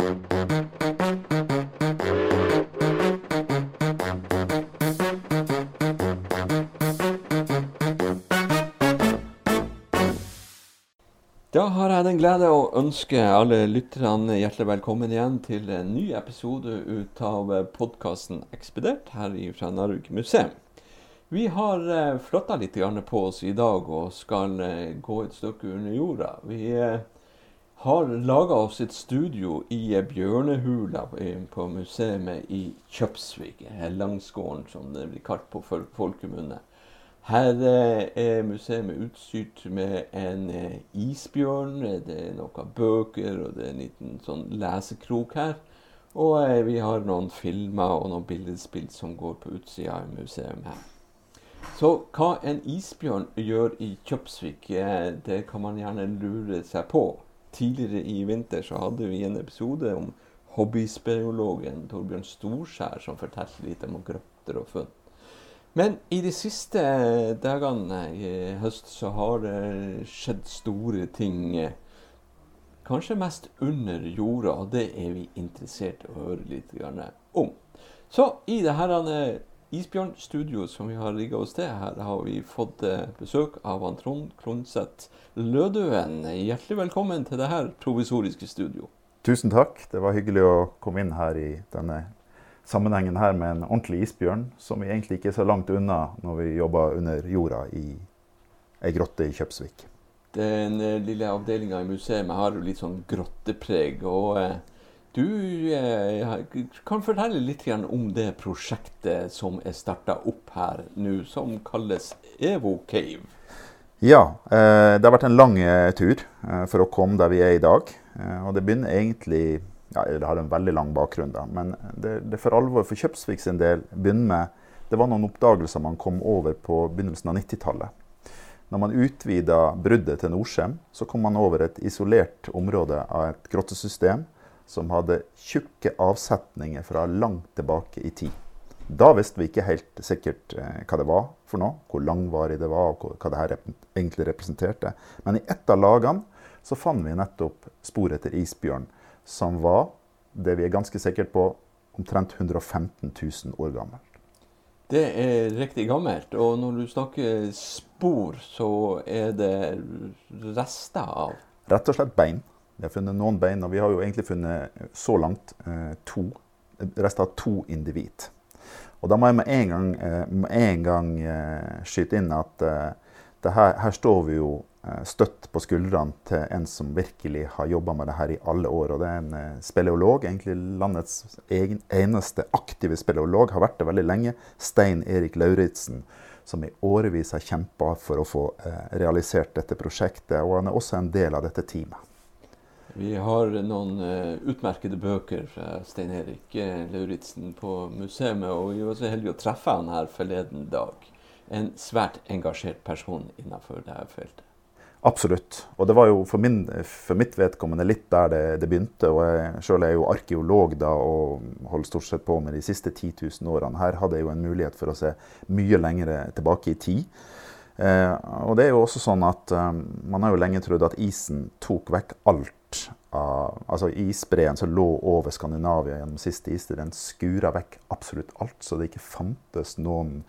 Da har jeg den glede å ønske alle lytterne hjertelig velkommen igjen til en ny episode ut av podkasten Ekspedert her fra Narvik museum. Vi har eh, flytta litt på oss i dag og skal eh, gå et stykke under jorda. Vi eh, har laga oss et studio i Bjørnehula på museet i Kjøpsvik. Langsgården, som det blir kalt på folkemunne. Her eh, er museet utstyrt med en eh, isbjørn, det er noen bøker og det er en liten sånn lesekrok her. Og eh, vi har noen filmer og noen billedspill som går på utsida av museet her. Så hva en isbjørn gjør i Kjøpsvik, det kan man gjerne lure seg på. Tidligere i vinter så hadde vi en episode om hobbyspeologen Torbjørn Storskjær som fortalte litt om grotter og funn. Men i de siste dagene i høst så har det skjedd store ting. Kanskje mest under jorda, og det er vi interessert i å høre litt om. Så i det her Isbjørn-studio som vi har rigga oss til, her har vi fått eh, besøk av Trond Klonseth Lødøen. Hjertelig velkommen til det her provisoriske studio. Tusen takk. Det var hyggelig å komme inn her i denne sammenhengen her med en ordentlig isbjørn, som vi egentlig ikke er så langt unna når vi jobber under jorda i ei grotte i Kjøpsvik. Den eh, lille avdelinga i museet har jo litt sånn grottepreg. og eh, Du eh, kan fortelle litt om det prosjektet som er starta opp her nå, som kalles EvoCave. Ja, det har vært en lang tur for å komme der vi er i dag. Og det begynner egentlig ja, Det har en veldig lang bakgrunn, da. Men det, det for alvor for Kjøpsvik sin del begynner med Det var noen oppdagelser man kom over på begynnelsen av 90-tallet. Når man utvida bruddet til Norcem, så kom man over et isolert område av et grottesystem som hadde tjukke avsetninger fra langt tilbake i tid. Da visste vi ikke helt sikkert eh, hva det var for noe, hvor langvarig det var og hva det her egentlig representerte. Men i ett av lagene så fant vi nettopp spor etter isbjørn som var, det vi er ganske sikkert på, omtrent 115 000 år gammel. Det er riktig gammelt. Og når du snakker spor, så er det rester av Rett og slett bein. Vi har funnet noen bein, og vi har jo egentlig funnet så langt eh, to, rester av to individ. Og da må jeg med en gang, eh, med en gang eh, skyte inn at her, her, står vi jo støtt på skuldrene til en som virkelig har jobba med det her i alle år. og Det er en speleolog, egentlig landets egen, eneste aktive speleolog, har vært det veldig lenge. Stein Erik Lauritzen, som i årevis har kjempa for å få realisert dette prosjektet. Og han er også en del av dette teamet. Vi har noen utmerkede bøker fra Stein Erik Lauritzen på museet, og vi var så heldige å treffe han her forleden dag. En svært engasjert person innenfor dette feltet. Absolutt. Og det var jo for, min, for mitt vedkommende litt der det, det begynte. og jeg Sjøl er jo arkeolog da, og holder stort sett på med de siste 10 000 årene. Her hadde jeg jo en mulighet for å se mye lenger tilbake i tid. Eh, og det er jo også sånn at eh, Man har jo lenge trodd at isen tok vekk alt. Av, altså Isbreen som lå over Skandinavia gjennom siste istid, den skura vekk absolutt alt. Så det ikke fantes noen,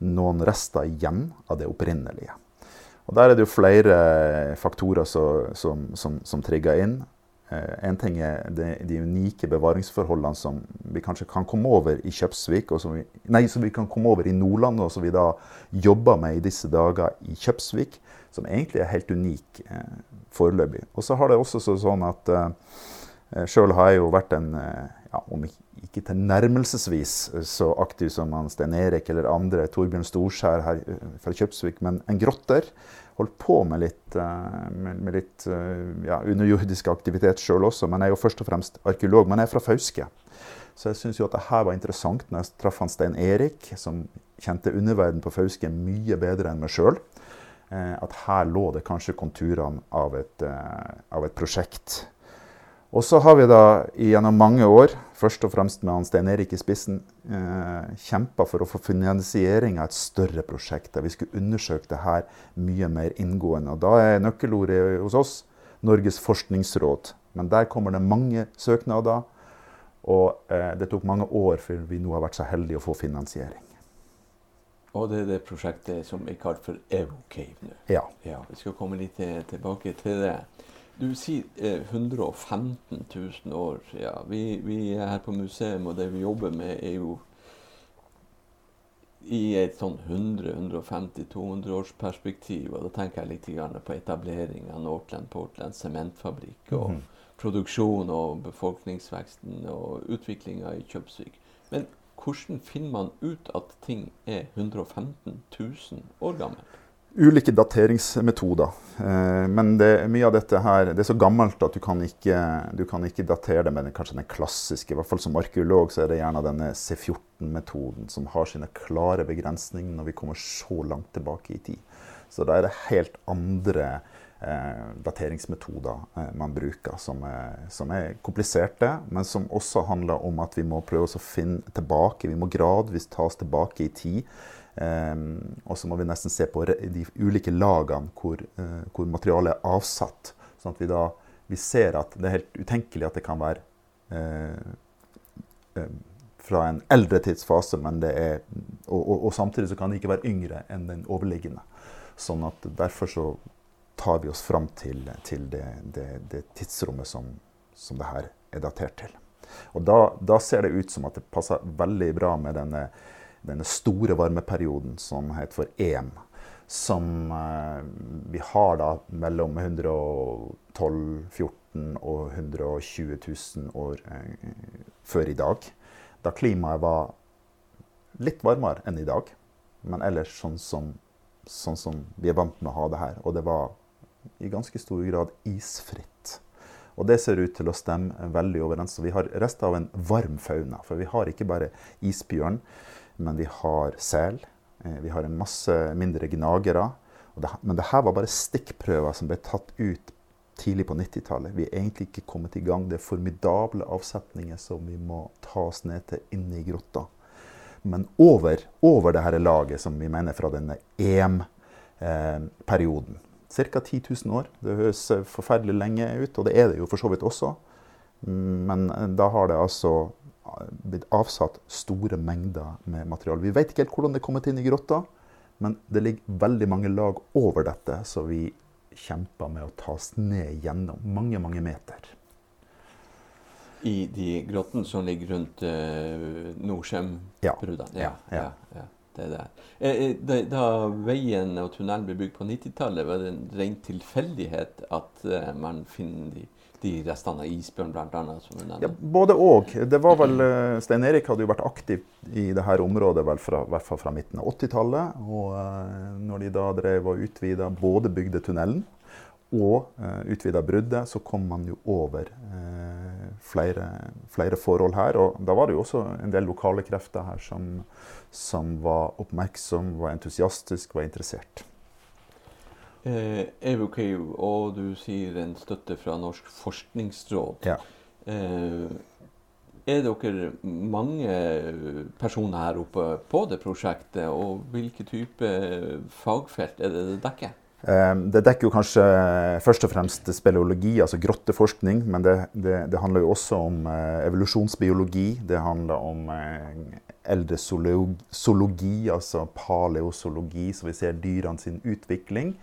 noen rester igjen av det opprinnelige. Og Der er det jo flere faktorer som, som, som, som trigger inn. Eh, en ting er de, de, unike bevaringsforholdene som vi kanskje kan komme over i Kjøpsvik, og som vi, nei, som vi kan komme over i Nordland, og som vi da jobber med i disse dager i Kjøpsvik. Som egentlig er helt unik eh, foreløpig. Og så har det også sånn at eh, sjøl har jeg jo vært en eh, ja, om ikke tilnærmelsesvis så aktiv som han Sten Erik eller andre, Torbjørn Storskjær her fra Kjøpsvik, men en grotter. Holdt på med litt, med, litt ja, underjordisk aktivitet sjøl også, men jeg er jo først og fremst arkeolog. Men jeg er fra Fauske. Så jeg syns jo at det her var interessant når jeg traff han Stein Erik, som kjente underverden på Fauske mye bedre enn meg sjøl. At her lå det kanskje konturene av et, av et prosjekt og så har vi da gjennom mange år, først og fremst med han Stein Erik i spissen, eh, kjempa for å få finansiering av et større prosjekt der vi skulle undersøke det her mye mer inngående. Og da er nøkkelordet hos oss Norges forskningsråd. Men der kommer det mange søknader. Og eh, det tok mange år før vi nå har vært så heldige å få finansiering. Og det er det prosjektet som er kalt for Evocave nå. Ja. ja. Vi skal komme litt tilbake til det. Du sier eh, 115 000 år. Ja, vi, vi, er her på museum, og det vi jobber med, er jo i et sånn 100-150-200 års perspektiv. Og da tenker jeg litt på etablering av Northland Portland sementfabrikk. og mm produksjon og befolkningsveksten og utviklinga i Kjøpsvik. Men hvordan finner man ut at ting er 115 000 år gammel? Ulike dateringsmetoder. Eh, men det, mye av dette her det er så gammelt at du kan ikke, du kan ikke datere det med den, kanskje den klassiske. I hvert fall Som arkeolog så er det gjerne denne C14-metoden som har sine klare begrensninger når vi kommer så langt tilbake i tid. Så da er det helt andre eh, dateringsmetoder eh, man bruker, som er, som er, kompliserte, men som også handler om at vi må prøve å finne tilbake. Vi må gradvis ta oss tilbake i tid. Eh, og så må vi nesten se på de ulike lagene hvor, eh, hvor materialet er avsatt. Sånn at vi da vi ser at det er helt utenkelig at det kan være eh, eh, fra en eldre tidsfase, men det er, og, og, og, samtidig så kan det ikke være yngre enn den overliggende. Sånn at Derfor så tar vi oss fram til, til det, det, det, tidsrommet som, som det her er datert til. Og da, da, ser det ut som at det passer veldig bra med denne, denne store varmeperioden som heter for EM. Som eh, vi har da mellom 112 14 og 120 000 år eh, før i dag. Da klimaet var litt varmere enn i dag, men ellers sånn som, sånn som vi er vant med å ha det her. Og det var i ganske stor grad isfritt. Og det ser ut til å stemme veldig overens. Så vi har rester av en varm fauna. For vi har ikke bare isbjørn, men vi har sel. Eh, vi har en masse mindre gnagere. men dette var bare stikkprøver som ble tatt ut tidlig på 90-tallet. Vi er egentlig ikke kommet i gang. Det er formidable avsetninger som vi må ta oss ned til inne i grotta. Men over, over det her laget som vi mener fra denne EM-perioden, Ca. 10 000 år. Det høres eh, forferdelig lenge ut, og det er det jo for så vidt også. Men eh, da har det altså eh, blitt avsatt store mengder med materiale. Vi vet ikke helt hvordan det er kommet inn i grotta, men det ligger veldig mange lag over dette, så vi kjemper med å ta oss ned gjennom mange, mange meter. I de grottene som ligger rundt uh, Norcem-bruddene? Ja. ja, ja. ja det der. Eh, eh, da, veien og tunnelen ble bygd på 90-tallet, var det en ren tilfeldighet at uh, man finner de, de restene av isbjørn, bl.a. Ja, både òg. Det Stein Erik hadde jo vært aktiv i dette området vel fra, hvert fall fra midten av 80-tallet. Og når de da drev og utvida, både bygde tunnelen og uh, utvida bruddet, så kom man jo over flere, flere, forhold her. Og da var det jo også en del lokale krefter her som, som var oppmerksom, var entusiastisk, var interessert. Eh, Evocave, og du sier en støtte fra Norsk forskningsråd. Ja. Eh, er dere mange personer her oppe på det prosjektet, og hvilke type fagfelt er det det dekker? Ehm, det dekker jo kanskje først og fremst speleologi, altså grotteforskning. Men det, det, det handler jo også om eh, evolusjonsbiologi. Det handler om eh, eldre zoologi, altså paleozoologi, så vi ser dyrene sin utvikling.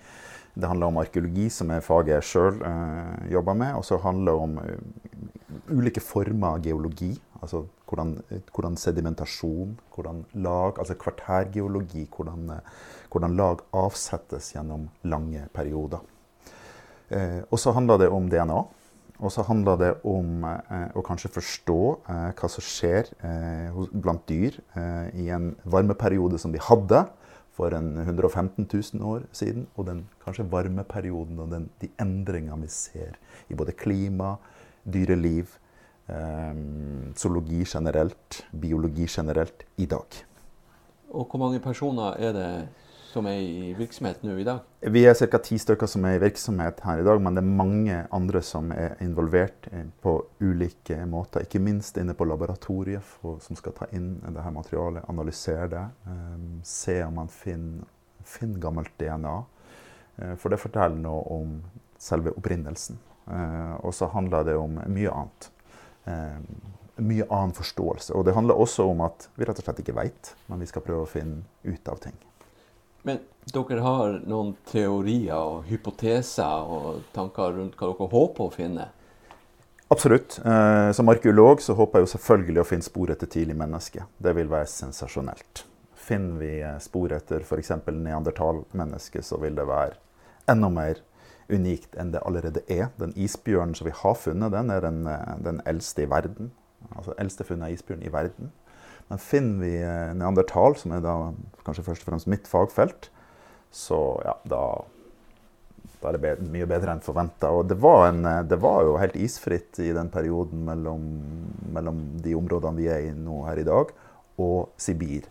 Det handler om arkeologi, som er faget jeg sjøl eh, jobber med. Og så handler det om uh, ulike former av geologi. Altså hvordan, hvordan sedimentasjon, hvordan lag, altså kvartærgeologi. Hvordan, uh, hvordan lag avsettes gjennom lange perioder. Eh, og så handler det om DNA. Og så handler det om eh, å kanskje forstå eh, hva som skjer eh, blant dyr i en varmeperiode som de hadde for en 115 000 år siden, og den kanskje varmeperioden og den, de endringene vi ser i både klima, dyreliv, zoologi generelt, biologi generelt, i dag. Og hvor mange personer er det som er i virksomhet nå i dag? Vi er ca. ti stykker som er i virksomhet her i dag, men det er mange andre som er involvert eh, på ulike måter. Ikke minst inne på laboratoriet, for, som skal ta inn dette materialet, analysere det. Um, se om man finner, finner gammelt DNA. Uh, for det forteller noe om selve opprinnelsen. Uh, og så handler det om mye annet. Um, mye annen forståelse. Og det handler også om at vi rett og slett ikke veit, men vi skal prøve å finne ut av ting. Men dere har noen teorier og hypoteser og tanker rundt hva dere håper å finne? Absolutt. Eh, som arkeolog så håper jeg jo selvfølgelig å finne spor etter tidlig menneske. Det vil være sensasjonelt. Finner vi eh, spor etter f.eks. neandertalmenneske, så vil det være enda mer unikt enn det allerede er. Den isbjørnen som vi har funnet, den er den, eh, den eldste i verden. Altså eldste funnet isbjørn i verden. Men finner vi eh, neandertal, som er da kanskje først og fremst mitt fagfelt, så ja, da da er det bedre, mye bedre enn forventa. Og det var, en, eh, det var, jo helt isfritt i den perioden mellom, mellom, de områdene vi er i nå her i dag, og Sibir.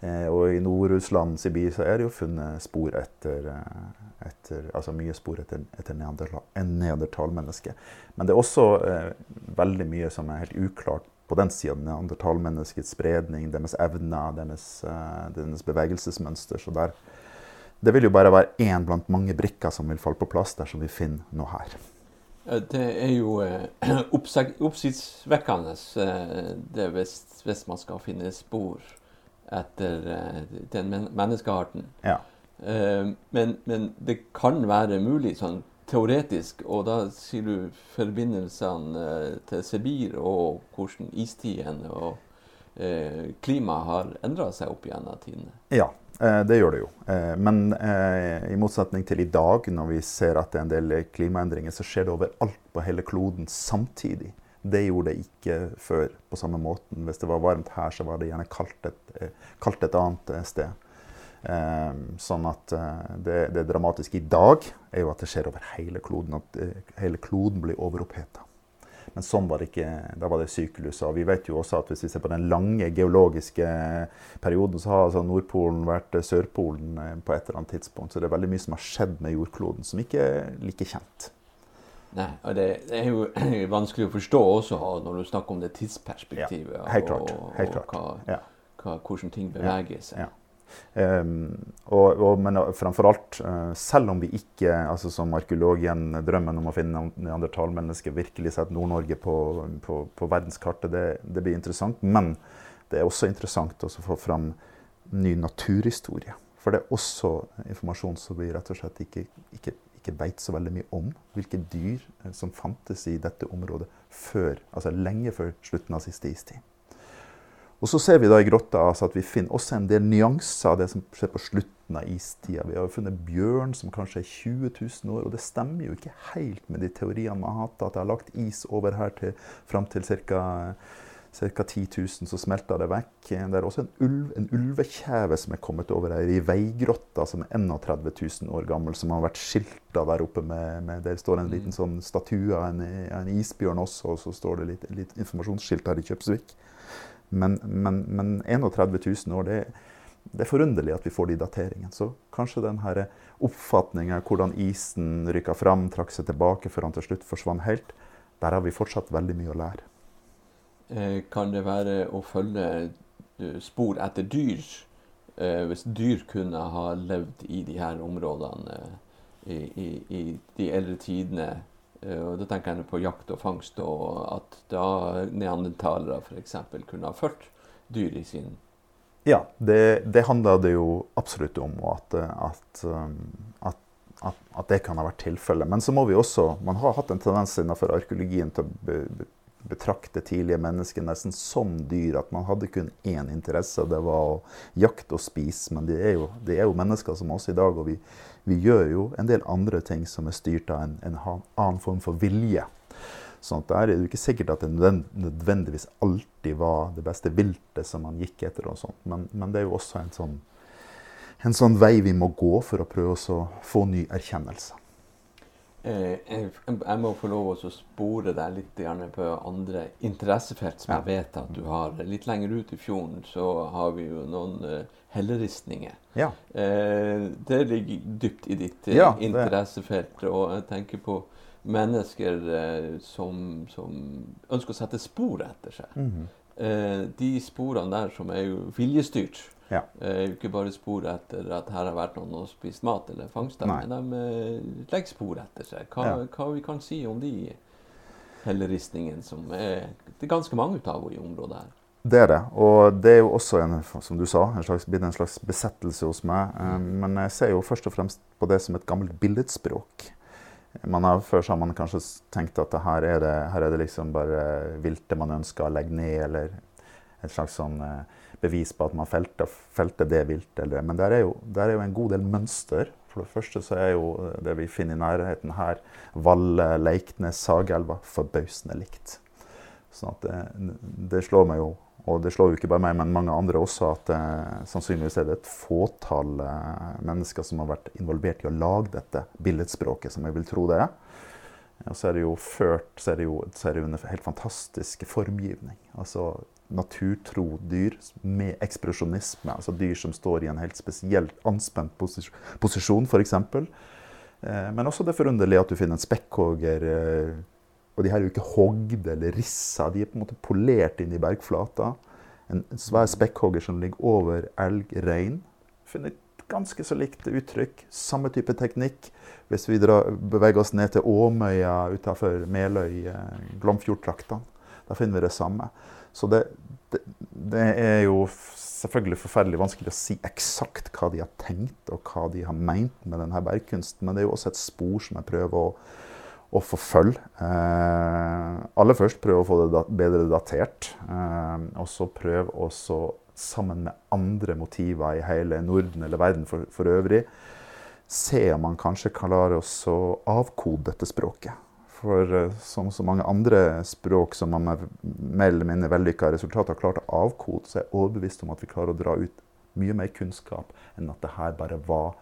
Eh, og i Nord-Russland, Sibir, så er det jo funnet spor etter, eh, etter Altså mye spor etter, etter en neandertalmenneske. Men det er også eh, veldig mye som er helt uklart på den sida. Neandertalmenneskets spredning, deres evner, deres, eh, deres bevegelsesmønster. Så der, det vil jo bare være én blant mange brikker som vil falle på plass dersom vi finner noe her. Det er jo eh, oppsiktsvekkende det hvis, hvis, man skal finne spor etter eh, den men menneskearten. Ja. Eh, men, men, det kan være mulig sånn teoretisk, og da sier du forbindelsene eh, til Sibir og hvordan istiden og eh, klimaet har endra seg opp gjennom tidene. Ja, Eh, det gjør det jo. Eh, men i motsetning til i dag, når vi ser at det er en del klimaendringer, så skjer det overalt på hele kloden samtidig. Det gjorde det ikke før på samme måten. Hvis det var varmt her, så var det gjerne kaldt et, kaldt et annet sted. Sånn at det, det dramatiske i dag er jo at det skjer over hele kloden. At hele kloden blir overoppheta. Men sånn var det ikke. Da var det syklus. Og vi vet jo også at hvis vi ser på den lange geologiske perioden, så har altså Nordpolen vært Sørpolen eh, på et eller annet tidspunkt. Så det er veldig mye som har skjedd med jordkloden som ikke er like kjent. Nei, og det, det, er jo vanskelig å forstå også når du snakker om det tidsperspektivet. Ja, helt klart. Helt klart. Og, hva, hva, hvordan ting beveger seg. Ja. Um, og, og, men framfor alt, uh, selv om vi ikke, altså som arkeolog igjen, drømmen om å finne neandertalmennesker, virkelig setter Nord-Norge på, på, på, verdenskartet, det, det, blir interessant. Men det er også interessant å få fram ny naturhistorie. For det er også informasjon som vi rett og slett ikke, ikke, ikke vet så veldig mye om. Hvilke dyr eh, som fantes i dette området før, altså lenge før slutten av siste istid. Og så ser vi da i grotta altså at vi finner også en del nyanser av det som skjer på slutten av istida. Vi har jo funnet bjørn som kanskje er 20 000 år, og det stemmer jo ikke helt med de teoriene man har hatt, at det har lagt is over her til, fram til ca. Ca. 10 000, så smelter det vekk. Det er også en, ulv, en ulvekjeve som er kommet over her i veigrotta, som er 31 000 år gammel, som har vært skilta der oppe med, med Der står en liten mm. sånn statue av en, en, isbjørn også, og så står det litt, litt informasjonsskilt her i Kjøpsvik. Men, men, men 31 000 år, det, det, er forunderlig at vi får de dateringene. Så kanskje den oppfatninga hvordan isen rykka fram, trakk seg tilbake før han til slutt forsvant helt, der har vi fortsatt veldig mye å lære. Eh, kan det være å følge eh, spor etter dyr? Eh, hvis dyr kunne ha levd i de her områdene i, i, i de eldre tidene, og Da tenker jeg på jakt og fangst, og at da neandertalere f.eks. kunne ha ført dyr i sin Ja, det, det handla det jo absolutt om, at, at, at, at, det kan ha vært tilfellet. Men så må vi også Man har hatt en tendens innenfor arkeologien til å betrakte tidlige mennesker nesten som dyr. At man hadde kun én interesse, og det var å jakte og spise. Men de er jo, de er jo mennesker som oss i dag. og vi vi gjør jo en del andre ting som er styrt av en, en annen form for vilje. Sånn at Der er det ikke sikkert at det nødvendigvis alltid var det beste viltet som man gikk etter. og sånt. Men, men det er jo også en sånn, en sånn, vei vi må gå for å prøve å få ny erkjennelse. Eh, jeg må få lov å spore deg litt på andre interessefelt som jeg vet at du har. Litt lenger ut i fjorden så har vi jo noen uh, helleristninger. Ja. Eh, det ligger dypt i ditt ja, interessefelt. Og jeg tenker på mennesker eh, som, som, ønsker å sette spor etter seg. Mm -hmm. de sporene der som er jo viljestyrt. Ja. Eh, ikke bare spor etter at her har vært noen og spist mat eller fangsta, men de eh, legger spor etter seg. Hva, Ja. hva vi kan si om de helleristningene, som er det er ganske mange av i området her? Det er det. Og det er jo også en, som du sa, en slags, en slags besettelse hos meg. Eh, Men jeg ser jo først og fremst på det som et gammelt billedspråk. Man har, før har man kanskje tenkt at det her, er det, her er det liksom bare viltet man ønsker å legge ned, eller et slags sånn eh, bevis på at man felte, felte det viltet. Men der er, jo, der er jo en god del mønster. For det første så er jo det vi finner i nærheten her, Valle, Leiknes, Sagelva, forbausende likt. Sånn at det, det slår meg jo, og det slår jo ikke bare meg, men mange andre også, at eh, sannsynligvis er det et fåtall eh, mennesker som har vært involvert i å lage dette billedspråket, som jeg vil tro det er. Og så er det jo ført, så er det jo, så er det jo en helt fantastisk formgivning. Altså naturtro dyr med ekspresjonisme, altså dyr som står i en helt spesielt anspent posis posisjon, f.eks. Eh, men også det forunderlige at du finner en spekkhogger eh, og de her er jo ikke hogd eller rissa, de er på en måte polert inn i bergflata. En svær spekkhogger som ligger over elg, rein. Finner ganske så likt uttrykk. Samme type teknikk. Hvis vi drar, beveger oss ned til Åmøya utafor Meløy, eh, Glomfjordtraktene, da finner vi det samme. Så det, det, det er jo selvfølgelig forferdelig vanskelig å si eksakt hva de har tenkt og hva de har meint med denne bergkunsten, men det er jo også et spor som jeg prøver å å forfølge. Eh, aller først prøve å få det bedre datert. Eh, og så prøve også, sammen med andre motiver i hele Norden eller verden for, for øvrig, se om man kanskje klarer å avkode dette språket. For eh, som så mange andre språk som man med mer eller mindre vellykka resultater har klart å avkode, så er jeg overbevist om at vi klarer å dra ut mye mer kunnskap enn at det her bare var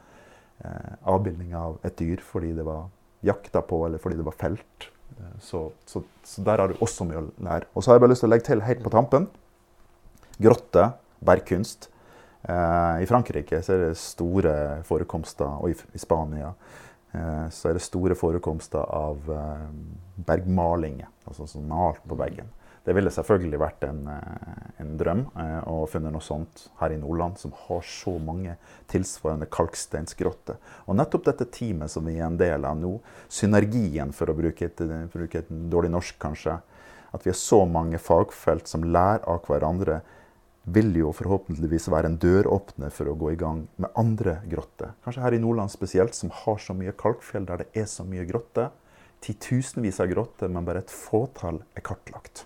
eh, avbildning av et dyr fordi det var jakta på, eller fordi det var felt. Eh, Så, så, så der har du også mye å lære. Og så har jeg bare lyst til å legge til helt på tampen grotte, bergkunst. Eh, I Frankrike er det store forekomster, og i, i Spania så er det store forekomster av eh, bergmalinger, altså som malt på veggen. Det ville selvfølgelig vært en, eh, en drøm eh, å finne noe sånt her i Nordland, som har så mange tilsvarende kalksteinsgrotter. Og nettopp dette teamet som vi er en del av nå, synergien, for å bruke et, bruke et dårlig norsk kanskje, at vi er så mange fagfelt som lærer av hverandre, vil jo forhåpentligvis være en døråpner for å gå i gang med andre grotter. Kanskje her i Nordland spesielt, som har så mye kalkfjell der det er så mye grotter. Titusenvis av grotter, men bare et fåtall er kartlagt.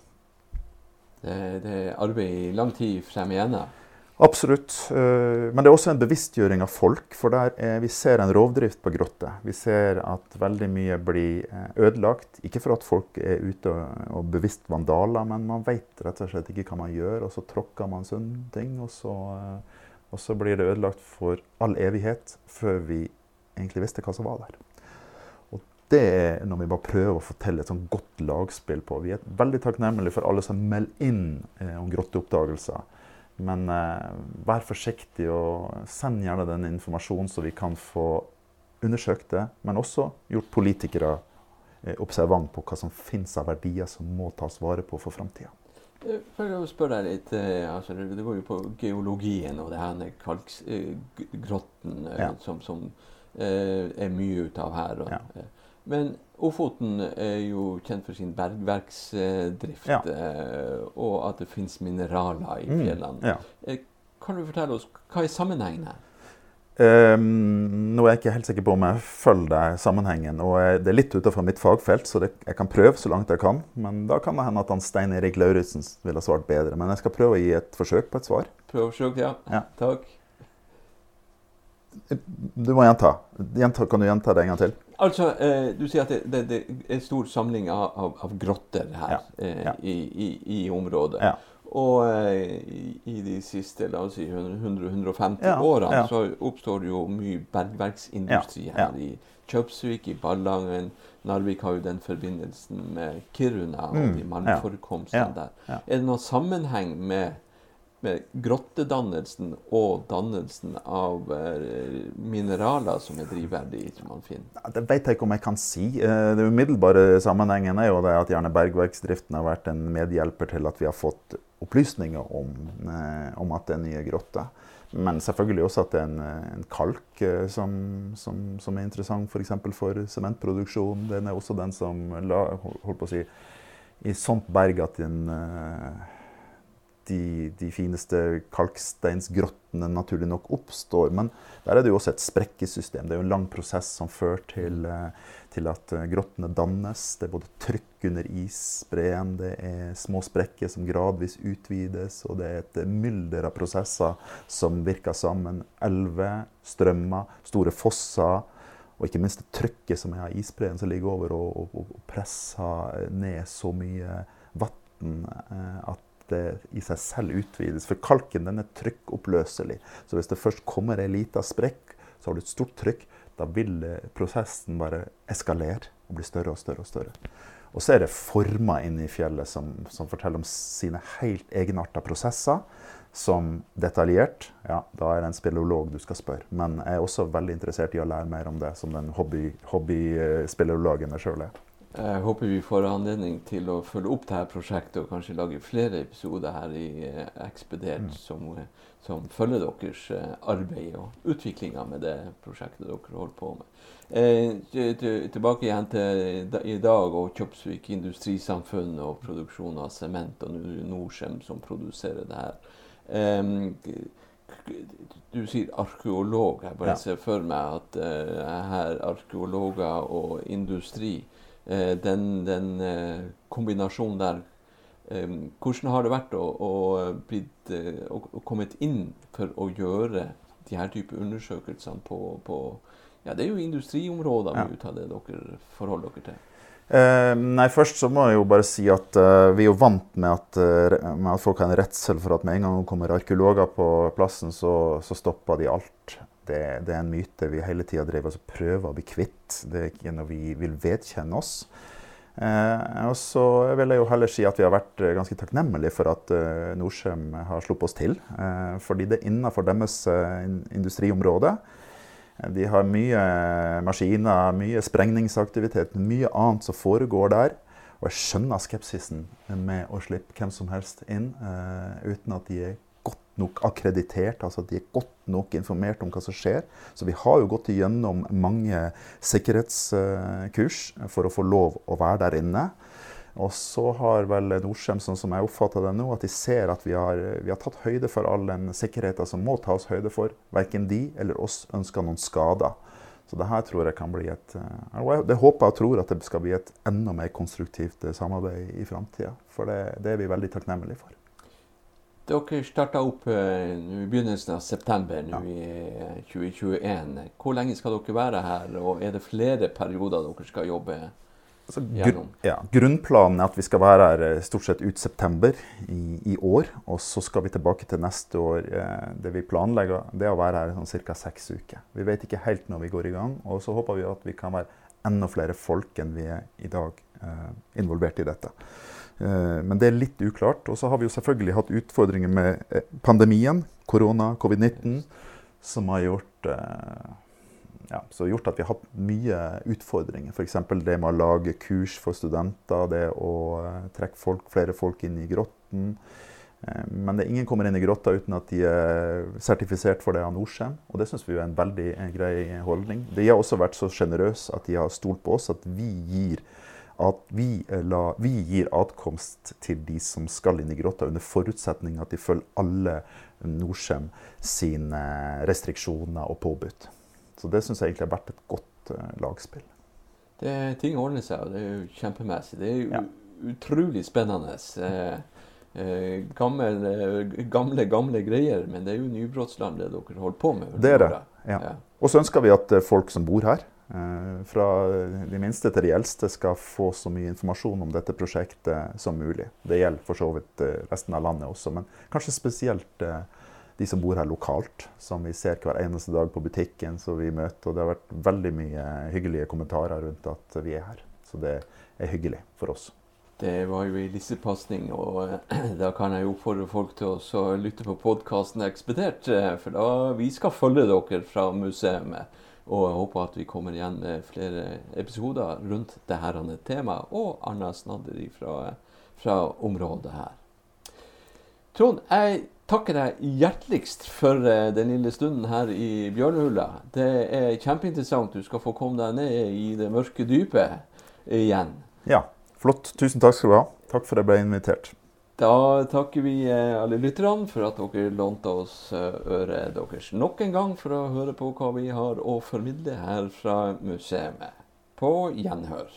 Det, det er arbeid i lang tid frem igjennom. Absolutt. eh, Men det er også en bevisstgjøring av folk. For er, vi ser en rovdrift på grotter. Vi ser at veldig mye blir eh, ødelagt. Ikke for at folk er ute og, bevisst vandaler, men man vet rett og slett ikke hva man gjør. Og så tråkker man sånne ting, og så, eh, og så blir det ødelagt for all evighet før vi egentlig visste hva som var der. Det er når vi bare prøver å fortelle et sånn godt lagspill på. Vi er veldig takknemlige for alle som melder inn om grotteoppdagelser. Men eh, vær forsiktig og send gjerne den informasjonen, så vi kan få undersøkt det. Men også gjort politikere eh, observant på hva som finnes av verdier som må tas vare på for framtida. Eh, For å spørre deg litt, eh, altså det, går jo på geologien og det her kalkgrotten eh, Ja. som, som er mye ut av her. Og, Ja. Eh, men Ofoten er jo kjent for sin bergverksdrift, Ja. eh, og at det finnes mineraler i Mm, fjellene. Ja. Eh, Kan du fortelle oss hva er sammenhengen her? Um, nå er jeg ikke helt sikker på om jeg følger sammenhengen. og Det er litt utenfor mitt fagfelt, så det, jeg kan prøve så langt jeg kan. Men da kan det hende at han Stein Erik Lauritzen ville ha svart bedre. Men jeg skal prøve å gi et forsøk på et svar. Prøv forsøk, ja. Ja. Takk. Du må gjenta. gjenta. Kan du gjenta det en gang til? Altså, eh, du sier at det, det, det er stor samling av, av, av grotter her Ja, eh, ja. I, i, i området. Ja. Og eh, i, i de siste la oss si 100-150 Ja, årene ja. så oppstår jo mye bergverksindustri Ja, her. I Kjøpsvik, i Ballangen. Narvik har jo den forbindelsen med Kiruna og Mm, de malmforekomstene der. Er det noen sammenheng med, med grottedannelsen og dannelsen av eh, mineraler som er drivverdige, som man finner? Ja, Det vet jeg ikke om jeg kan si. Den Det umiddelbare sammenhengen er jo det at gjerne bergverksdriften har vært en medhjelper til at vi har fått opplysninger om, eh, om at det er nye grotter. Men selvfølgelig også at det er en, en kalk eh, som, som, som, er interessant f.eks. for, sementproduksjon. Den er også den som la, holdt på å si, i sånt berg at den, eh, de, de, fineste kalksteinsgrottene naturlig nok oppstår. Men der er det jo også et sprekkesystem. Det er jo en lang prosess som fører til, eh, til at grottene dannes. Det er både trykk under isbreen, det er små sprekker som gradvis utvides, og det er et mylder av prosesser som virker sammen. Elver, strømmer, store fosser og ikke minst det trykket som er av isbreen som ligger over og, og, og presser ned så mye vann eh, at det i seg selv utvides. For kalken den er trykkoppløselig. Så hvis det først kommer ei lita sprekk, så har du et stort trykk. Da vil prosessen bare eskalere og bli større og større og større. Og så er det former inne i fjellet som, som forteller om sine helt egenarta prosesser som detaljert, ja, da er det en speleolog du skal spørre. Men jeg er også veldig interessert i å lære mer om det, som den hobbyspeleologen hobby jeg sjøl er. Jeg håper vi får anledning til å følge opp dette prosjektet og kanskje lage flere episoder her i eh, Ekspedert mm. som, som, følger deres eh, arbeid og utviklinga med det prosjektet dere holder på med. Eh, tilbake igjen til i dag og Kjøpsvik industrisamfunn og produksjon av sement og Norcem som produserer det her. Eh, du sier arkeolog. Jeg bare ja. ser for meg at eh, her arkeologer og industri, den, den uh, kombinasjonen der Hvordan har det vært å, å, blitt, å, å kommet inn for å gjøre de her type undersøkelsene på, på ja, Det er jo industriområder mye ja. av det dere forholder dere til. Eh, nei, først så må jeg jo bare si at eh, vi er jo vant med at, med at, folk har en redsel for at med en gang det kommer arkeologer på plassen, så, så stopper de alt. Det, det, er en myte vi hele tida prøver å bli kvitt. Det er ikke noe vi vil vedkjenne oss. Eh, og så vil jeg jo heller si at vi har vært ganske takknemlige for at eh, Norcem har sluppet oss til. Eh, fordi det er innenfor deres industriområde. De har mye maskiner, mye sprengningsaktivitet, mye annet som foregår der. Og jeg skjønner skepsisen med å slippe hvem som helst inn uten at de er nok akkreditert, altså at de er godt nok informert om hva som skjer. Så vi har jo gått igjennom mange sikkerhetskurs for å få lov å være der inne. Og så har vel Norcem, sånn som jeg oppfatter det nå, at de ser at vi har, vi har tatt høyde for all den sikkerheten som må tas høyde for. Verken de eller oss ønsker noen skader. Så det her tror jeg kan bli et eh, Det håper og tror at det skal bli et enda mer konstruktivt eh, samarbeid i framtida. For det, det, er vi veldig takknemlige for. Dere starta opp uh, i begynnelsen av september nå ja. i 2021. Hvor lenge skal dere være her, og er det flere perioder dere skal jobbe? Altså, gr ja, grunnplanen er at vi skal være her eh, stort sett ut september i, i, år. Og så skal vi tilbake til neste år. Eh, det vi planlegger, det er å være her sånn ca. seks uker. Vi vet ikke helt når vi går i gang. Og så håper vi at vi kan være enda flere folk enn vi er i dag eh, involvert i dette. Eh, men det er litt uklart. Og så har vi jo selvfølgelig hatt utfordringer med eh, pandemien, korona, covid-19, som har gjort eh, ja, så gjort at vi har hatt mye utfordringer. F.eks. det med å lage kurs for studenter, det å trekke folk, flere folk inn i grotten. Men det, ingen kommer inn i grotta uten at de er sertifisert for det av Norcem. Og det syns vi er en veldig grei holdning. De har også vært så sjenerøse at de har stolt på oss at vi gir at vi, eh, la, vi, gir atkomst til de som skal inn i grotta, under forutsetning at de følger alle Norcem sine restriksjoner og påbud. Så det syns jeg egentlig har vært et godt uh, lagspill. Det, ting ordner seg, og det er jo kjempemessig. Det er jo ja. utrolig spennende. Eh, gammel, gamle, gamle greier, men det er jo nybrottsland det dere holder på med. Det er det, ja. ja. Og så ønsker vi at folk som bor her, fra de minste til de eldste, skal få så mye informasjon om dette prosjektet som mulig. Det gjelder for så vidt resten av landet også, men kanskje spesielt de som bor her lokalt, som vi ser hver eneste dag på butikken som vi møter. Og det har vært veldig mye hyggelige kommentarer rundt at vi er her. Så det er hyggelig for oss. Det var jo en lissepasning, og da kan jeg jo oppfordre folk til å lytte på podkasten Ekspedert. Eh, for da vi skal følge dere fra museet. Og jeg håper at vi kommer igjen med flere episoder rundt dette temaet og annet snadder fra, fra området her. Trond, jeg takker deg hjerteligst for eh, den lille stunden her i Bjørnehulla. Det er kjempeinteressant. Du skal få komme deg ned i det mørke dypet igjen. Ja, flott. Tusen takk skal du ha. Takk for at jeg ble invitert. Da takker vi eh, alle lytterne for at dere lånte oss eh, øret deres nok en gang for å høre på hva vi har å formidle her fra museet. På gjenhør.